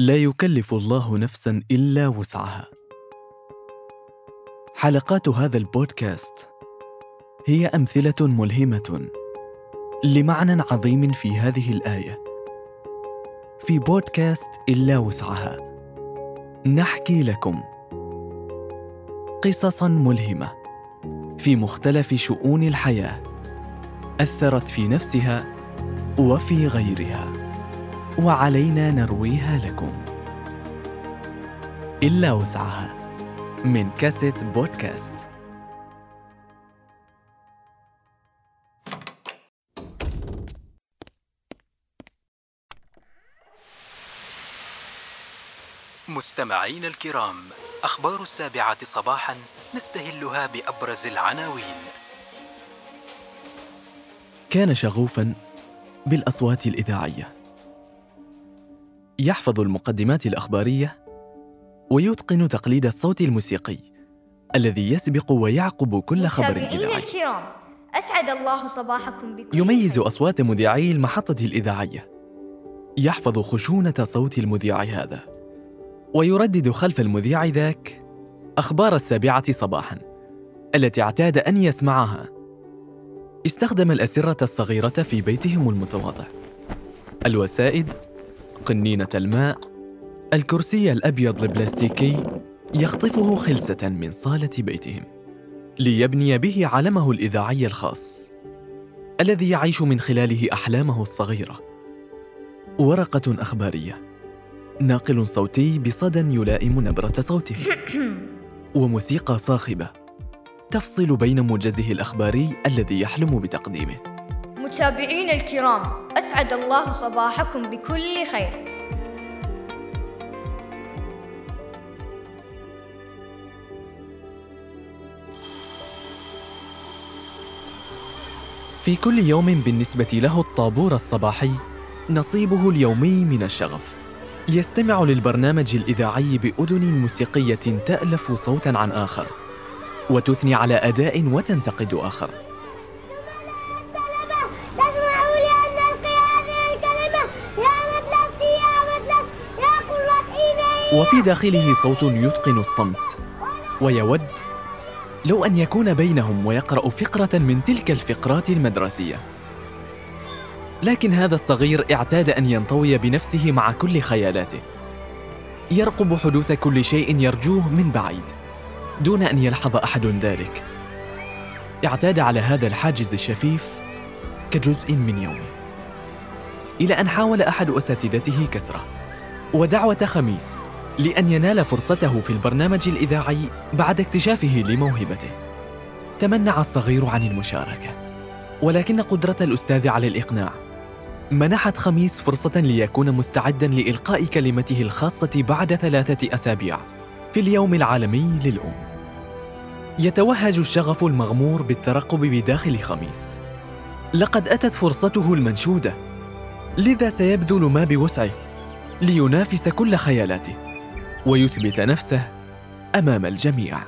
لا يكلف الله نفسا إلا وسعها. حلقات هذا البودكاست هي أمثلة ملهمة لمعنى عظيم في هذه الآية. في بودكاست إلا وسعها نحكي لكم قصصا ملهمة في مختلف شؤون الحياة أثرت في نفسها وفي غيرها. وعلينا نرويها لكم. إلا وسعها من كاسيت بودكاست. مستمعين الكرام أخبار السابعة صباحا نستهلها بأبرز العناوين. كان شغوفا بالأصوات الإذاعية. يحفظ المقدمات الأخبارية ويتقن تقليد الصوت الموسيقي الذي يسبق ويعقب كل خبر إذاعي. الكرام أسعد الله صباحكم بكل يميز خير. أصوات مذيعي المحطة الإذاعية. يحفظ خشونة صوت المذيع هذا. ويردد خلف المذيع ذاك أخبار السابعة صباحا التي اعتاد أن يسمعها. استخدم الأسرة الصغيرة في بيتهم المتواضع. الوسائد قنينة الماء الكرسي الأبيض البلاستيكي يخطفه خلسة من صالة بيتهم ليبني به علمه الإذاعي الخاص الذي يعيش من خلاله أحلامه الصغيرة. ورقة أخبارية ناقل صوتي بصدى يلائم نبرة صوته. وموسيقى صاخبة تفصل بين موجزه الأخباري الذي يحلم بتقديمه. متابعينا الكرام أسعد الله صباحكم بكل خير. في كل يوم بالنسبة له الطابور الصباحي نصيبه اليومي من الشغف. يستمع للبرنامج الإذاعي بأذن موسيقية تألف صوتا عن آخر وتثني على أداء وتنتقد آخر. وفي داخله صوت يتقن الصمت. ويود لو أن يكون بينهم ويقرأ فقرة من تلك الفقرات المدرسية. لكن هذا الصغير اعتاد أن ينطوي بنفسه مع كل خيالاته. يرقب حدوث كل شيء يرجوه من بعيد دون أن يلحظ أحد ذلك. اعتاد على هذا الحاجز الشفيف كجزء من يومه. إلى أن حاول أحد أساتذته كسرة ودعوة خميس. لأن ينال فرصته في البرنامج الإذاعي بعد اكتشافه لموهبته. تمنع الصغير عن المشاركة، ولكن قدرة الأستاذ على الإقناع منحت خميس فرصة ليكون مستعدا لإلقاء كلمته الخاصة بعد ثلاثة أسابيع في اليوم العالمي للأم. يتوهج الشغف المغمور بالترقب بداخل خميس. لقد أتت فرصته المنشودة، لذا سيبذل ما بوسعه لينافس كل خيالاته ويثبت نفسه أمام الجميع.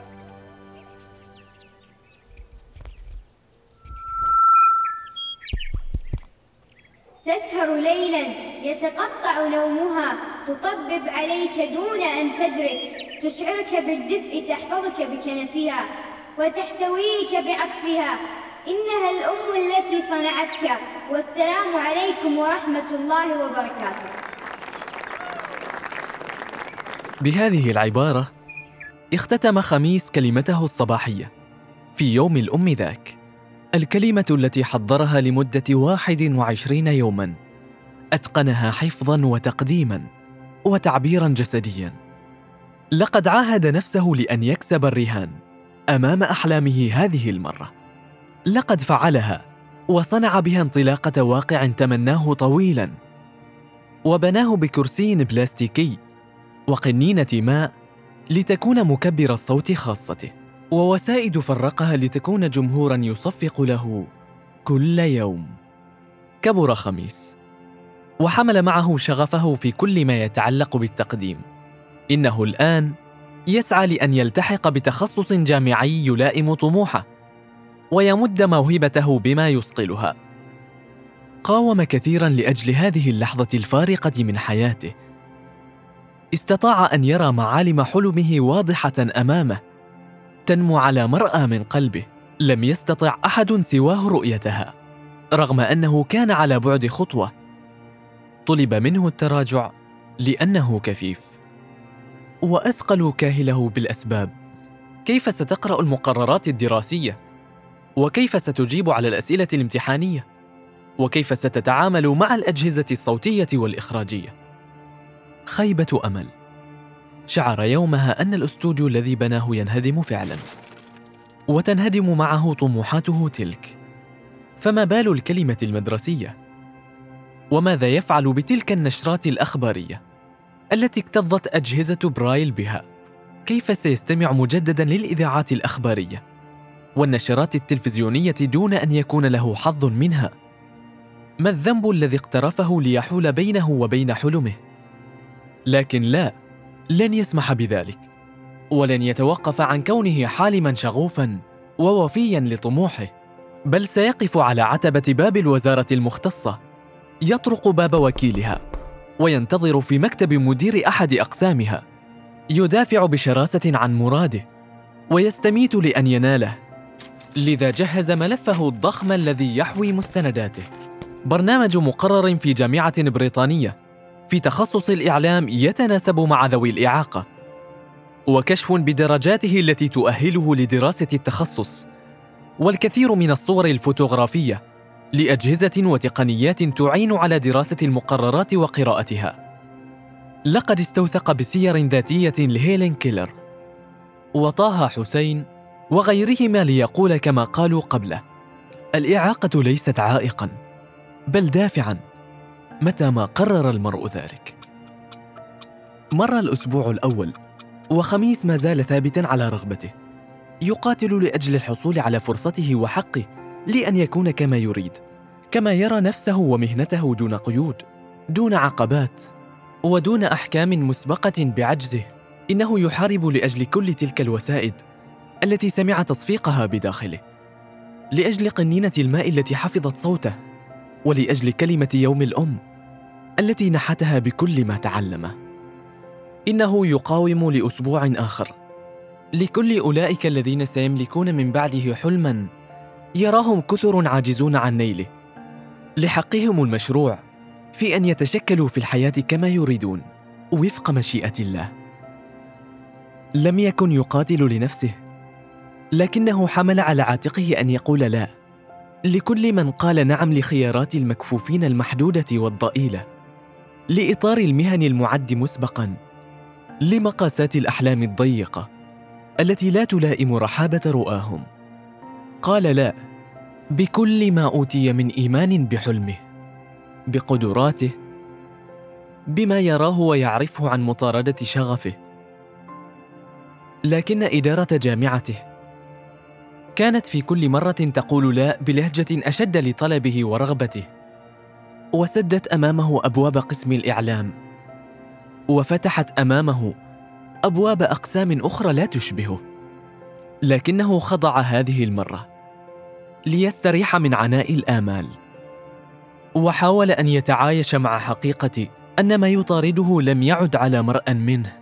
تسهر ليلا يتقطع نومها تطبب عليك دون أن تدرك تشعرك بالدفء تحفظك بكنفها وتحتويك بعطفها إنها الأم التي صنعتك والسلام عليكم ورحمة الله وبركاته. بهذه العبارة اختتم خميس كلمته الصباحية في يوم الأم ذاك الكلمة التي حضرها واحد وعشرين يوما أتقنها حفظا وتقديما وتعبيرا جسديا. لقد عاهد نفسه لأن يكسب الرهان أمام أحلامه هذه المرة. لقد فعلها وصنع بها انطلاقة واقع تمناه طويلا. وبناه بكرسي بلاستيكي وقنينة ماء لتكون مكبر الصوت خاصته ووسائد فرقها لتكون جمهورا يصفق له كل يوم. كبر خميس وحمل معه شغفه في كل ما يتعلق بالتقديم. إنه الآن يسعى لأن يلتحق بتخصص جامعي يلائم طموحه ويمد موهبته بما يصقلها قاوم كثيرا لأجل هذه اللحظة الفارقة من حياته استطاع أن يرى معالم حلمه واضحة أمامه تنمو على مرأى من قلبه. لم يستطع أحد سواه رؤيتها رغم أنه كان على بعد خطوة. طلب منه التراجع لأنه كفيف. واثقلوا كاهله بالأسباب. كيف ستقرأ المقررات الدراسية؟ وكيف ستجيب على الأسئلة الامتحانية؟ وكيف ستتعامل مع الأجهزة الصوتية والإخراجية؟ خيبة أمل. شعر يومها أن الأستوديو الذي بناه ينهدم فعلا. وتنهدم معه طموحاته تلك. فما بال الكلمة المدرسية؟ وماذا يفعل بتلك النشرات الأخبارية؟ التي اكتظت أجهزة برايل بها. كيف سيستمع مجددا للإذاعات الأخبارية؟ والنشرات التلفزيونية دون أن يكون له حظ منها؟ ما الذنب الذي اقترفه ليحول بينه وبين حلمه؟ لكن لا لن يسمح بذلك ولن يتوقف عن كونه حالما شغوفا ووفيا لطموحه بل سيقف على عتبة باب الوزارة المختصة يطرق باب وكيلها وينتظر في مكتب مدير أحد أقسامها يدافع بشراسة عن مراده ويستميت لأن يناله. لذا جهز ملفه الضخم الذي يحوي مستنداته. برنامج مقرر في جامعة بريطانية. في تخصص الإعلام يتناسب مع ذوي الإعاقة. وكشف بدرجاته التي تؤهله لدراسة التخصص. والكثير من الصور الفوتوغرافية لأجهزة وتقنيات تعين على دراسة المقررات وقراءتها. لقد استوثق بسير ذاتية لهيلين كيلر. وطه حسين وغيرهما ليقول كما قالوا قبله الإعاقة ليست عائقا بل دافعا. متى ما قرر المرء ذلك. مر الأسبوع الأول وخميس ما زال ثابتا على رغبته. يقاتل لأجل الحصول على فرصته وحقه لأن يكون كما يريد كما يرى نفسه ومهنته دون قيود دون عقبات ودون أحكام مسبقة بعجزه. إنه يحارب لأجل كل تلك الوسائد التي سمع تصفيقها بداخله. لأجل قنينة الماء التي حفظت صوته ولأجل كلمة يوم الأم. التي نحتها بكل ما تعلمه إنه يقاوم لأسبوع آخر. لكل أولئك الذين سيملكون من بعده حلما يراهم كثر عاجزون عن نيله. لحقهم المشروع في أن يتشكلوا في الحياة كما يريدون وفق مشيئة الله. لم يكن يقاتل لنفسه لكنه حمل على عاتقه أن يقول لا لكل من قال نعم لخيارات المكفوفين المحدودة والضئيلة. لإطار المهن المعد مسبقا لمقاسات الأحلام الضيقة التي لا تلائم رحابة رؤاهم. قال لا بكل ما أوتي من إيمان بحلمه بقدراته بما يراه ويعرفه عن مطاردة شغفه. لكن إدارة جامعته كانت في كل مرة تقول لا بلهجة أشد لطلبه ورغبته. وسدت أمامه أبواب قسم الإعلام وفتحت أمامه أبواب أقسام أخرى لا تشبهه لكنه خضع هذه المرة ليستريح من عناء الآمال وحاول أن يتعايش مع حقيقة أن ما يطارده لم يعد على مرأ منه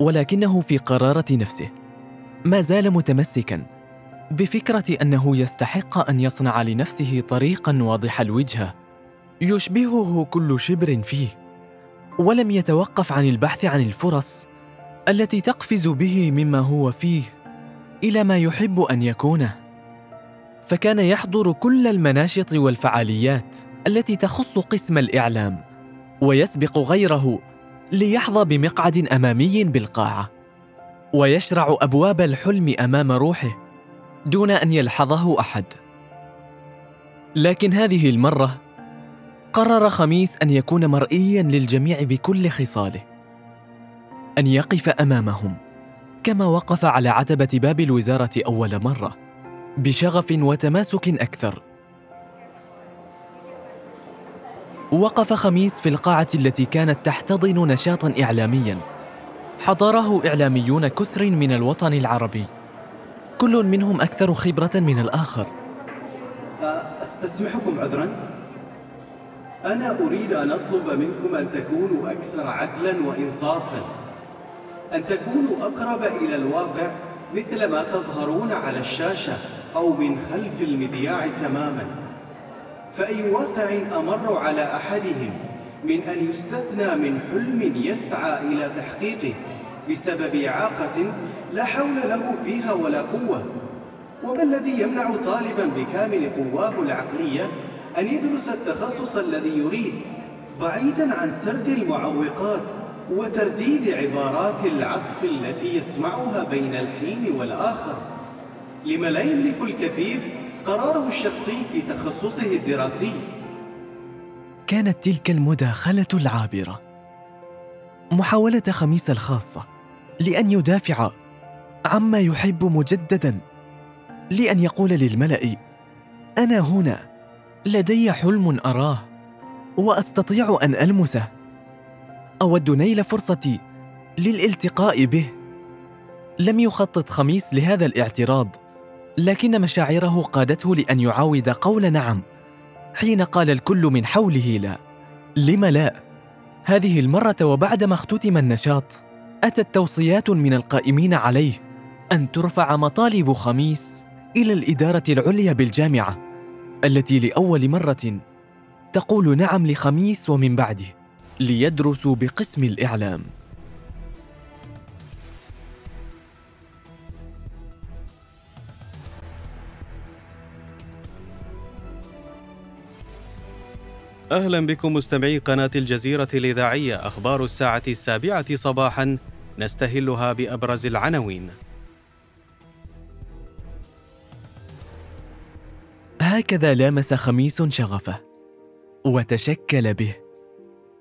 ولكنه في قرارة نفسه ما زال متمسكا. بفكرة أنه يستحق أن يصنع لنفسه طريقا واضح الوجهه يشبهه كل شبر فيه. ولم يتوقف عن البحث عن الفرص التي تقفز به مما هو فيه إلى ما يحب أن يكونه. فكان يحضر كل المناشط والفعاليات التي تخص قسم الإعلام ويسبق غيره ليحظى بمقعد أمامي بالقاعة ويشرع أبواب الحلم أمام روحه. دون أن يلحظه أحد. لكن هذه المرة قرر خميس أن يكون مرئيا للجميع بكل خصاله أن يقف أمامهم كما وقف على عتبة باب الوزارة أول مرة بشغف وتماسك أكثر. وقف خميس في القاعة التي كانت تحتضن نشاطا اعلاميا حضره إعلاميون كثر من الوطن العربي. كل منهم أكثر خبرة من الآخر. أستسمحكم عذرا؟ أنا أريد أن أطلب منكم أن تكونوا أكثر عدلا وإنصافا. أن تكونوا أقرب إلى الواقع مثل ما تظهرون على الشاشة أو من خلف المذياع تماما. فأي واقع أمر على أحدهم من أن يستثنى من حلم يسعى إلى تحقيقه بسبب إعاقة لا حول له فيها ولا قوة. وما الذي يمنع طالبا بكامل قواه العقلية أن يدرس التخصص الذي يريد بعيدا عن سرد المعوقات وترديد عبارات العطف التي يسمعها بين الحين والآخر؟ لما لا يملك الكفيف قراره الشخصي في تخصصه الدراسي؟ كانت تلك المداخلة العابرة. محاولة خميس الخاصة لأن يدافع عما يحب مجددا لأن يقول للملأ أنا هنا لدي حلم أراه وأستطيع أن ألمسه. أود نيل فرصتي للالتقاء به. لم يخطط خميس لهذا الاعتراض لكن مشاعره قادته لأن يعاود قول نعم حين قال الكل من حوله لا لم لا؟ هذه المرة وبعدما اختتم النشاط أتت توصيات من القائمين عليه أن ترفع مطالب خميس إلى الإدارة العليا بالجامعة التي لأول مرة تقول نعم لخميس ومن بعده ليدرسوا بقسم الإعلام. أهلا بكم مستمعي قناة الجزيرة الإذاعية أخبار الساعة السابعة صباحا نستهلها بأبرز العناوين. هكذا لامس خميس شغفه وتشكل به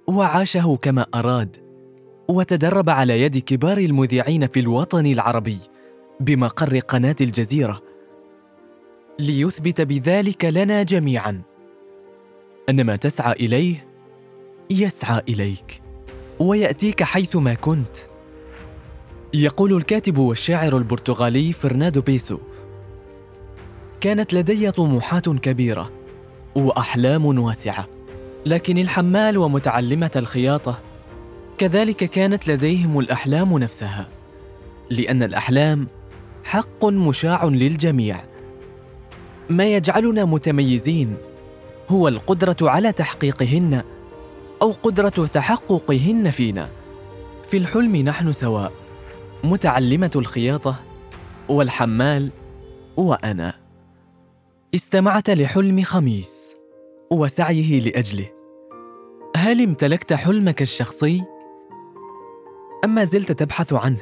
وعاشه كما أراد وتدرب على يد كبار المذيعين في الوطن العربي بمقر قناة الجزيرة. ليثبت بذلك لنا جميعا. أن ما تسعى إليه يسعى إليك ويأتيك حيثما كنت. يقول الكاتب والشاعر البرتغالي فرناندو بيسو كانت لدي طموحات كبيرة وأحلام واسعة لكن الحمال ومتعلمة الخياطة كذلك كانت لديهم الأحلام نفسها لأن الأحلام حق مشاع للجميع. ما يجعلنا متميزين هو القدرة على تحقيقهن أو قدرة تحققهن فينا. في الحلم نحن سواء متعلمة الخياطة والحمال وأنا. استمعت لحلم خميس وسعيه لأجله. هل امتلكت حلمك الشخصي؟ أم ما زلت تبحث عنه؟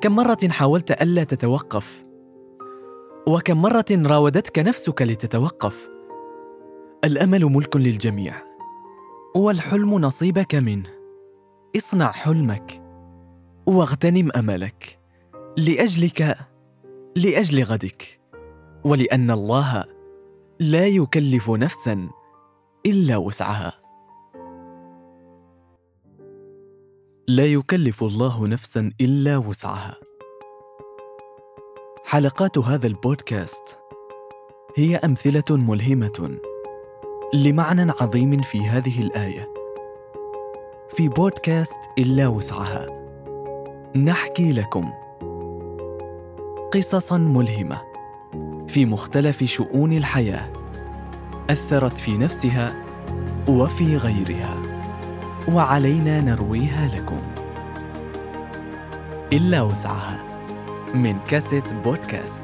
كم مرة حاولت ألا تتوقف؟ وكم مرة راودتك نفسك لتتوقف؟ الأمل ملك للجميع. والحلم نصيبك منه. اصنع حلمك. واغتنم أملك. لأجلك لأجل غدك. ولأن الله لا يكلف نفسا إلا وسعها. لا يكلف الله نفسا إلا وسعها. حلقات هذا البودكاست هي أمثلة ملهمة. لمعنى عظيم في هذه الآية. في بودكاست إلا وسعها. نحكي لكم قصصا ملهمة في مختلف شؤون الحياة أثرت في نفسها وفي غيرها. وعلينا نرويها لكم. إلا وسعها من كاسيت بودكاست.